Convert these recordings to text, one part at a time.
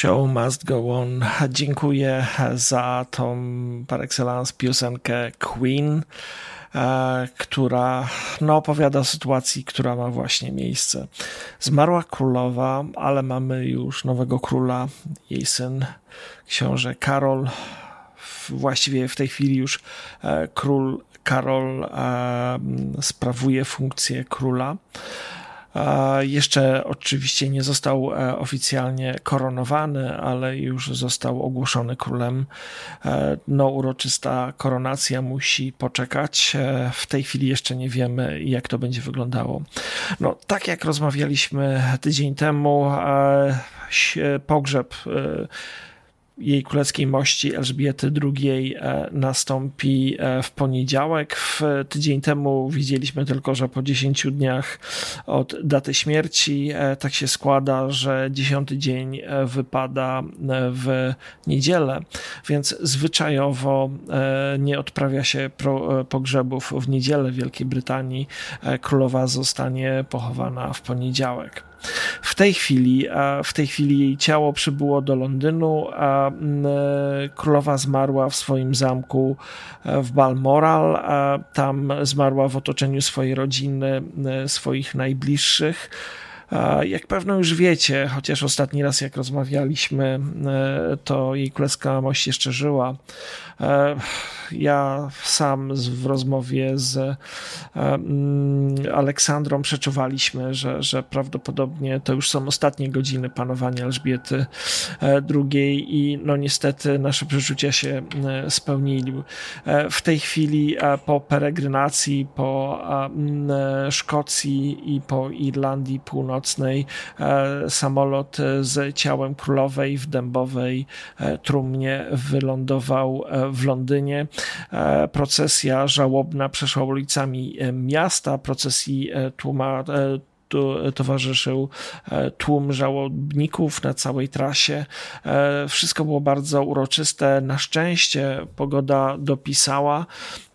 Show must go on. Dziękuję za tą par excellence piosenkę Queen, e, która no, opowiada o sytuacji, która ma właśnie miejsce. Zmarła królowa, ale mamy już nowego króla, jej syn, książę Karol. Właściwie w tej chwili już e, król Karol e, sprawuje funkcję króla. Jeszcze oczywiście nie został e, oficjalnie koronowany, ale już został ogłoszony królem. E, no, uroczysta koronacja musi poczekać. E, w tej chwili jeszcze nie wiemy, jak to będzie wyglądało. No, tak jak rozmawialiśmy tydzień temu, pogrzeb jej królewskiej mości Elżbiety II e, nastąpi e, w poniedziałek. W tydzień temu widzieliśmy tylko, że po 10 dniach od daty śmierci e, tak się składa, że dziesiąty dzień wypada w niedzielę, więc zwyczajowo nie odprawia się pogrzebów w niedzielę w Wielkiej Brytanii. Królowa zostanie pochowana w poniedziałek. W tej chwili, w tej chwili jej ciało przybyło do Londynu, a mm, e, królowa zmarła w swoim zamku e, w Balmoral. Tam zmarła w otoczeniu swojej rodziny, e, swoich najbliższych. Jak pewno już wiecie, chociaż ostatni raz jak rozmawialiśmy, to jej królewska mość jeszcze żyła. E, ja sam w rozmowie z e, mm, Aleksandrą przeczuwaliśmy, że, że prawdopodobnie to już są ostatnie godziny panowania Elżbiety e, II i no niestety nasze przeczucia się spełnili. W tej chwili po peregrynacji po mm, Szkocji i po Irlandii Północnej samolot z ciałem królowej w dębowej trumnie wylądował w Londynie. E, procesja żałobna przeszła ulicami e, miasta, procesji e, tłuma towarzyszył tłum żałobników na całej trasie. Wszystko było bardzo uroczyste. Na szczęście pogoda dopisała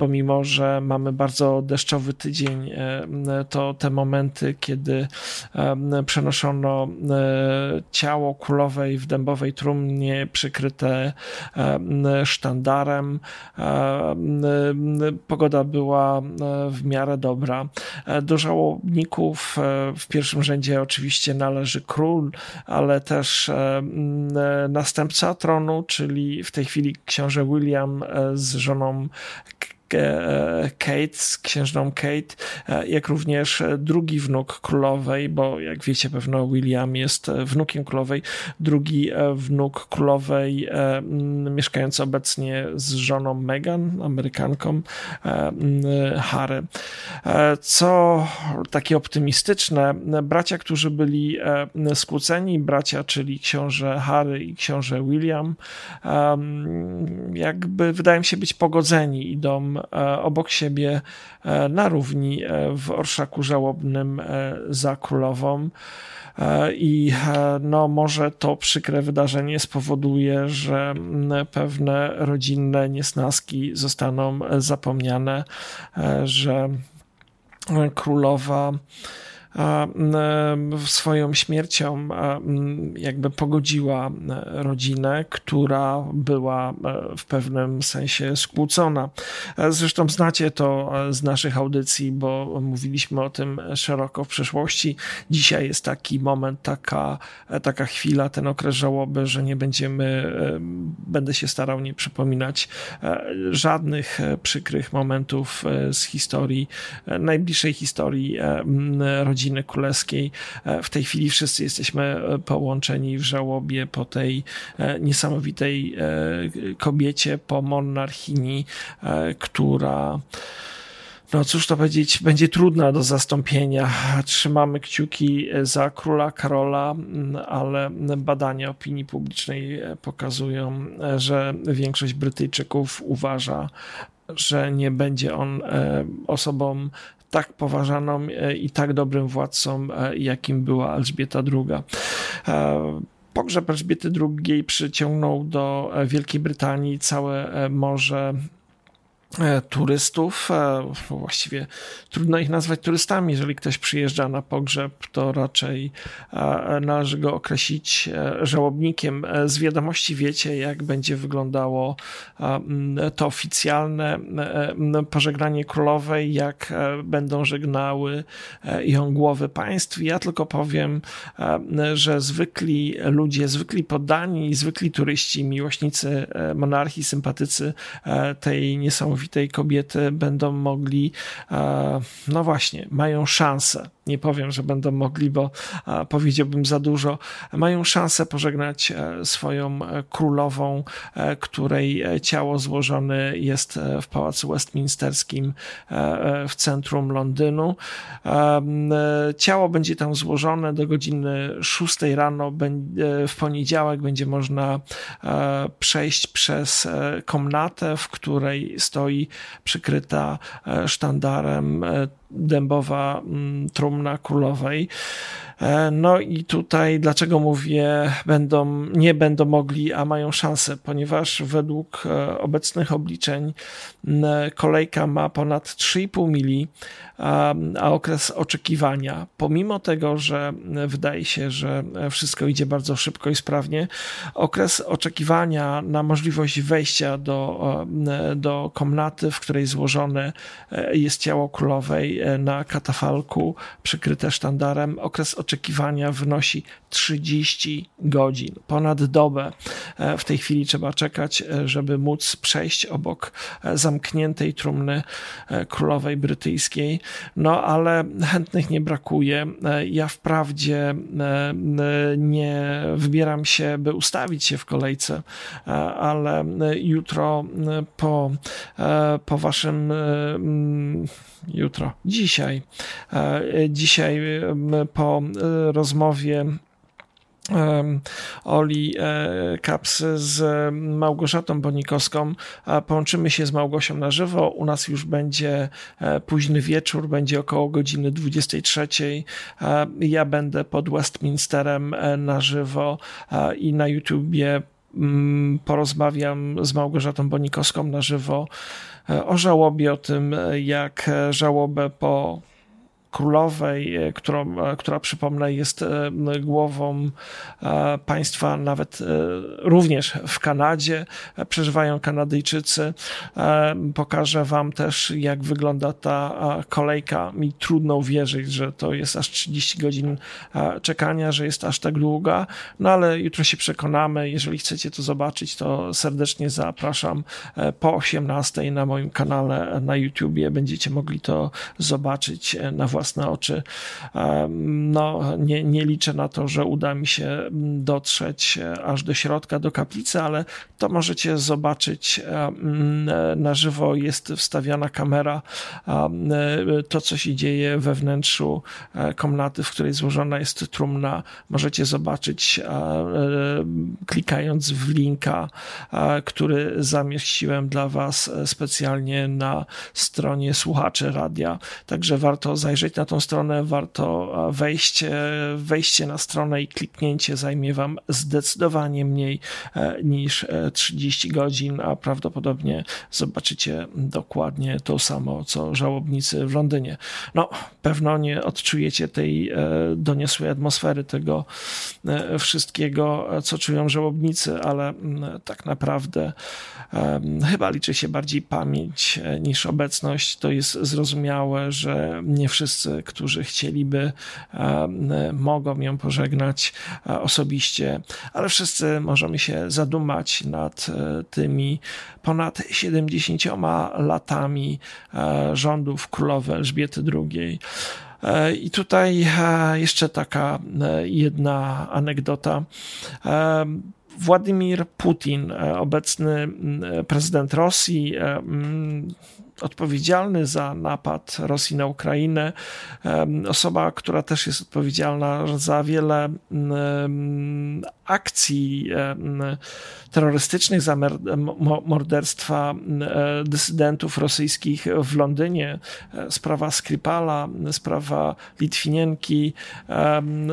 pomimo że mamy bardzo deszczowy tydzień, e, to te momenty, kiedy e, przenoszono e, ciało królowej w dębowej trumnie przykryte sztandarem, pogoda była w miarę dobra. Do żałobników w pierwszym rzędzie oczywiście należy król, ale też następca tronu, czyli w tej chwili książę William z żoną Kate, z księżną Kate, e, jak również drugi wnuk królowej, bo jak wiecie pewno William jest wnukiem królowej, drugi e, wnuk królowej mieszkający obecnie z żoną Meghan, Amerykanką Harry. Co takie optymistyczne, bracia, którzy byli skłóceni, bracia, czyli książę Harry i książę William, jakby wydają się być pogodzeni, idą E, obok siebie e, na równi e, w orszaku żałobnym za królową. I no, może to przykre wydarzenie spowoduje, że pewne rodzinne niesnaski zostaną zapomniane, że królowa swoją śmiercią jakby pogodziła rodzinę, która była w pewnym sensie skłócona. Zresztą znacie to z naszych audycji, bo mówiliśmy o tym szeroko w przeszłości. Dzisiaj jest taki moment, taka, taka chwila, ten okres żałoby, że nie będziemy, będę się starał nie przypominać żadnych przykrych momentów z historii, najbliższej historii rodziny rodziny królewskiej. E, w tej chwili wszyscy jesteśmy e, połączeni w żałobie po tej e, niesamowitej kobiecie, po monarchini, która no cóż to powiedzieć, będzie trudna do zastąpienia. Trzymamy kciuki za króla Karola, ale badania opinii publicznej pokazują, że większość Brytyjczyków uważa, że nie będzie on osobą tak poważaną e, i tak dobrym władcą, e, jakim była Elżbieta II. E, pogrzeb Elżbiety II przyciągnął do Wielkiej Brytanii całe morze turystów. E, właściwie trudno ich nazwać turystami. Jeżeli ktoś przyjeżdża na pogrzeb, to raczej e, należy go określić żałobnikiem. Z wiadomości wiecie, jak będzie wyglądało to oficjalne pożegnanie królowej, jak będą żegnały ją głowy państw. Ja tylko powiem, że zwykli ludzie, zwykli poddani, zwykli turyści, miłośnicy monarchii, sympatycy tej niesamowitej niesamowitej kobiety będą mogli, e, no właśnie, mają szansę. Nie powiem, że będą mogli, bo e, powiedziałbym za dużo. Mają szansę pożegnać e, swoją królową, której ciało złożone jest w pałacu westminsterskim w centrum Londynu. Ciało będzie tam złożone do godziny 6 rano. W poniedziałek będzie można przejść przez komnatę, w której stoi przykryta e, sztandarem e, dębowa mm, trumna królowej. E, no i tutaj dlaczego mówię, będą, nie będą mogli, a mają szansę, ponieważ według obecnych obliczeń kolejka ma ponad 3,5 mili, a okres oczekiwania, pomimo tego, że wydaje się, że wszystko idzie bardzo szybko i sprawnie, okres oczekiwania na możliwość wejścia do, do komnaty, w której złożone e, jest ciało królowej e, na katafalku przykryte sztandarem, okres oczekiwania wynosi 30 godzin, ponad dobę. E, w tej chwili trzeba czekać, żeby móc przejść obok zamkniętej trumny królowej brytyjskiej. No ale chętnych nie brakuje. Ja wprawdzie e, nie wybieram się, by ustawić się w kolejce, e, ale jutro po, e, po waszym jutro, dzisiaj, dzisiaj po rozmowie Oli Kaps e, z Małgorzatą Bonikowską. Połączymy się z Małgosią na żywo. U nas już będzie e, późny wieczór, będzie około godziny 23. Ja będę pod Westminsterem e, na żywo i na YouTubie mm, porozmawiam z Małgorzatą Bonikowską na żywo o żałobie, o tym, jak żałobę po królowej, e, którą, e, która przypomnę jest e, głową państwa nawet również w Kanadzie. Przeżywają Kanadyjczycy. Pokażę wam też, jak wygląda ta kolejka. Mi trudno uwierzyć, że to jest aż 30 godzin czekania, że jest aż tak długa, no ale jutro się przekonamy. Jeżeli chcecie to zobaczyć, to serdecznie zapraszam po 18 na moim kanale na YouTubie. Będziecie mogli to zobaczyć na własnym własne oczy. No, nie, nie liczę na to, że uda mi się dotrzeć e, aż do środka, do kaplicy, ale to możecie zobaczyć na żywo. Jest wstawiana kamera. E, to, co się dzieje we wnętrzu e, komnaty, w której złożona jest trumna, możecie zobaczyć klikając w linka, który zamieściłem dla Was specjalnie na stronie słuchaczy radia. Także warto zajrzeć na tą stronę, warto wejść. Wejście na stronę i kliknięcie zajmie Wam zdecydowanie mniej e, niż 30 e, godzin, a prawdopodobnie zobaczycie dokładnie to samo, co żałobnicy w Londynie. No, pewno nie odczujecie tej e, doniosłej atmosfery, tego wszystkiego, co czują żałobnicy, ale tak naprawdę chyba liczy się bardziej pamięć niż obecność. To jest zrozumiałe, że nie wszyscy którzy chcieliby, e, mogą ją pożegnać e, osobiście, ale wszyscy możemy się zadumać nad e, tymi ponad 70 latami rządów królowej Elżbiety II. I tutaj jeszcze taka jedna anegdota. Władimir Putin, obecny prezydent Rosji, odpowiedzialny za napad Rosji na Ukrainę, osoba, która też jest odpowiedzialna za wiele akcji terrorystycznych, za morderstwa e, dysydentów rosyjskich w Londynie, e, sprawa Skripala, sprawa Litwinienki,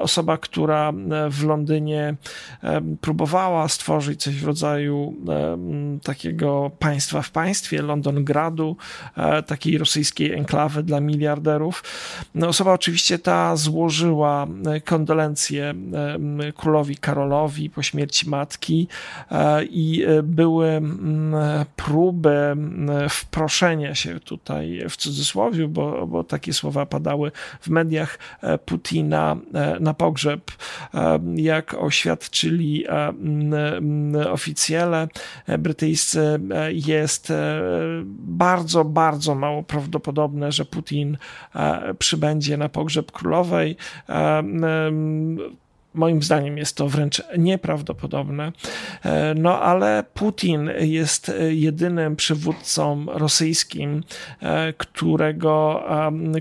osoba, która w Londynie próbowała stworzyć coś w rodzaju takiego państwa w państwie, Londongradu, e, takiej rosyjskiej enklawy dla miliarderów. No, osoba oczywiście ta złożyła kondolencje królowi Karolowi po śmierci matki e, i e, były próby wproszenia się tutaj w cudzysłowie, bo, bo takie słowa padały w mediach Putina na pogrzeb, jak oświadczyli oficjele brytyjscy, jest bardzo, bardzo mało prawdopodobne, że Putin przybędzie na pogrzeb królowej. Moim zdaniem jest to wręcz nieprawdopodobne. E, no ale Putin jest jedynym przywódcą rosyjskim, e, którego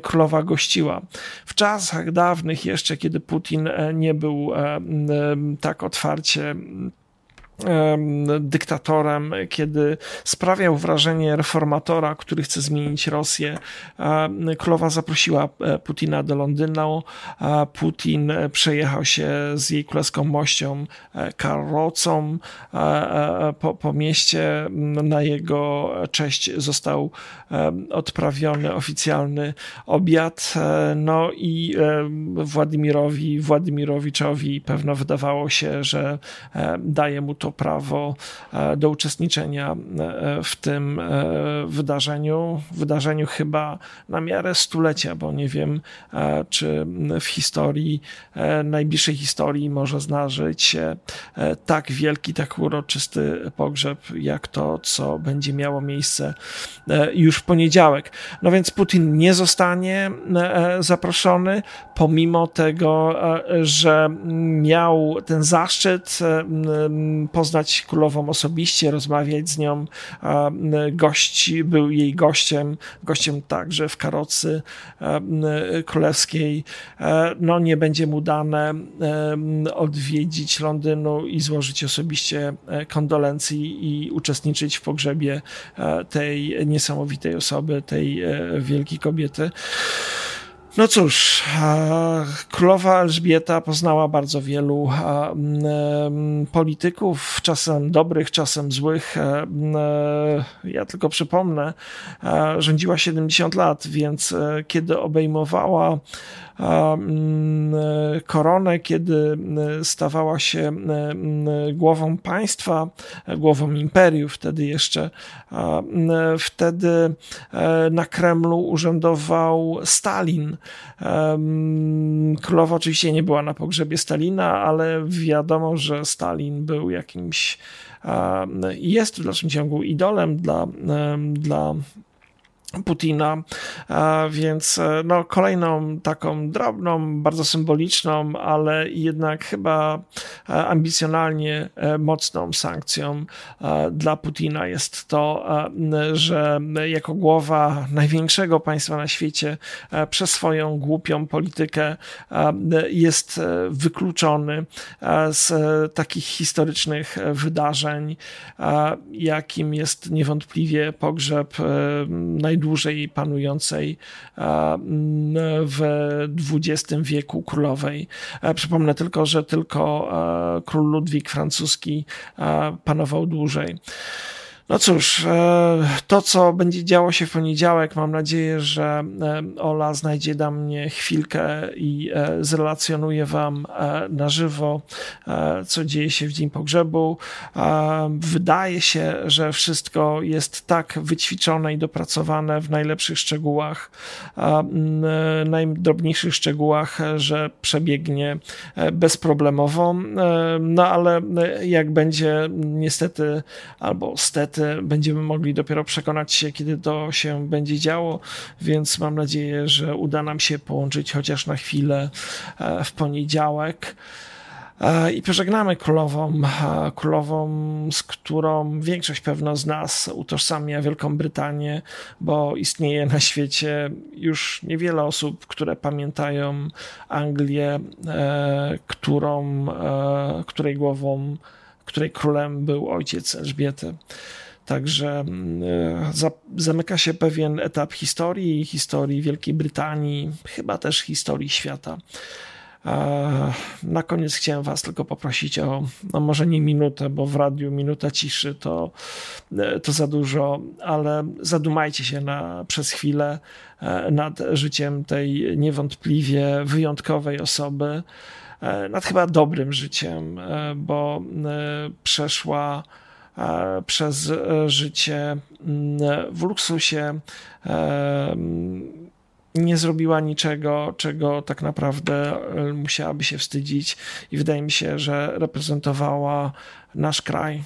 królowa gościła. W czasach dawnych jeszcze, kiedy Putin e, nie był tak otwarcie dyktatorem, kiedy sprawiał wrażenie reformatora, który chce zmienić Rosję. Królowa zaprosiła e, Putina do Londynu. Putin przejechał się z jej królewską mością e, karocą po, po mieście. Na jego cześć został odprawiony oficjalny obiad. E, no i Władimirowi, Władimirowiczowi pewno wydawało się, że daje mu to to prawo e, do uczestniczenia e, w tym e, wydarzeniu. Wydarzeniu chyba na miarę stulecia, bo nie wiem, czy w historii, najbliższej historii może zdarzyć się tak wielki, tak uroczysty pogrzeb, jak to, co będzie miało miejsce już w poniedziałek. No więc Putin nie zostanie zaproszony, pomimo tego, że miał ten zaszczyt poznać królową osobiście, rozmawiać z nią. Gość był jej gościem, gościem także w karocy królewskiej. E, no nie będzie mu dane odwiedzić Londynu i złożyć osobiście e, kondolencji i uczestniczyć w pogrzebie e, tej niesamowitej osoby, tej wielkiej kobiety. No cóż, królowa Elżbieta poznała bardzo wielu polityków, czasem dobrych, czasem złych. E, ja tylko przypomnę, rządziła 70 lat, więc e, kiedy obejmowała koronę, kiedy stawała się głową państwa, głową imperium, wtedy jeszcze. Wtedy e, na Kremlu urzędował Stalin. Królowa oczywiście nie była na pogrzebie Stalina, ale wiadomo, że Stalin był jakimś jest w dalszym ciągu idolem dla, dla Putina, więc e, no, kolejną taką drobną, bardzo symboliczną, ale jednak chyba e, ambicjonalnie e, mocną sankcją dla Putina jest to, że jako głowa największego państwa na świecie przez swoją głupią politykę jest wykluczony z takich historycznych wydarzeń, jakim jest niewątpliwie pogrzeb naj najdłużej panującej w XX wieku królowej. E, przypomnę tylko, że tylko e, król Ludwik francuski panował dłużej. No cóż, e, to co będzie działo się w poniedziałek, mam nadzieję, że e, Ola znajdzie dla mnie chwilkę i e, zrelacjonuje Wam na żywo, co dzieje się w dzień pogrzebu. Wydaje się, że wszystko jest tak wyćwiczone i dopracowane w najlepszych szczegółach, najdrobniejszych szczegółach, że przebiegnie bezproblemowo. No ale jak będzie niestety albo stety, będziemy mogli dopiero przekonać się, kiedy to się będzie działo, więc mam nadzieję, że uda nam się połączyć chociaż na chwilę e, w poniedziałek. I pożegnamy królową, królową, z którą większość pewno z nas utożsamia Wielką Brytanię, bo istnieje na świecie już niewiele osób, które pamiętają Anglię, e, którą, e, której głową, której królem był ojciec Elżbiety. Także mm, e, zamyka się pewien etap historii, historii Wielkiej Brytanii, chyba też historii świata. Na koniec chciałem Was tylko poprosić o, no może nie minutę, bo w radiu minuta ciszy to, e, to za dużo, ale zadumajcie się na, przez chwilę e, nad życiem tej niewątpliwie wyjątkowej osoby, e, nad chyba dobrym życiem, bo przeszła przez życie w luksusie nie zrobiła niczego, czego tak naprawdę e, musiałaby się wstydzić, i wydaje mi się, że reprezentowała nasz kraj.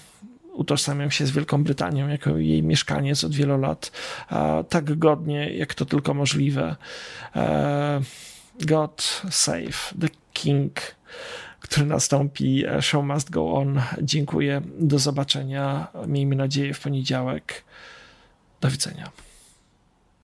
Utożsamiam się z Wielką Brytanią jako jej mieszkaniec od wielu lat, tak godnie, jak to tylko możliwe. E, God save the King, który nastąpi. E, show must go on. Dziękuję. Do zobaczenia. Miejmy nadzieję w poniedziałek. Do widzenia.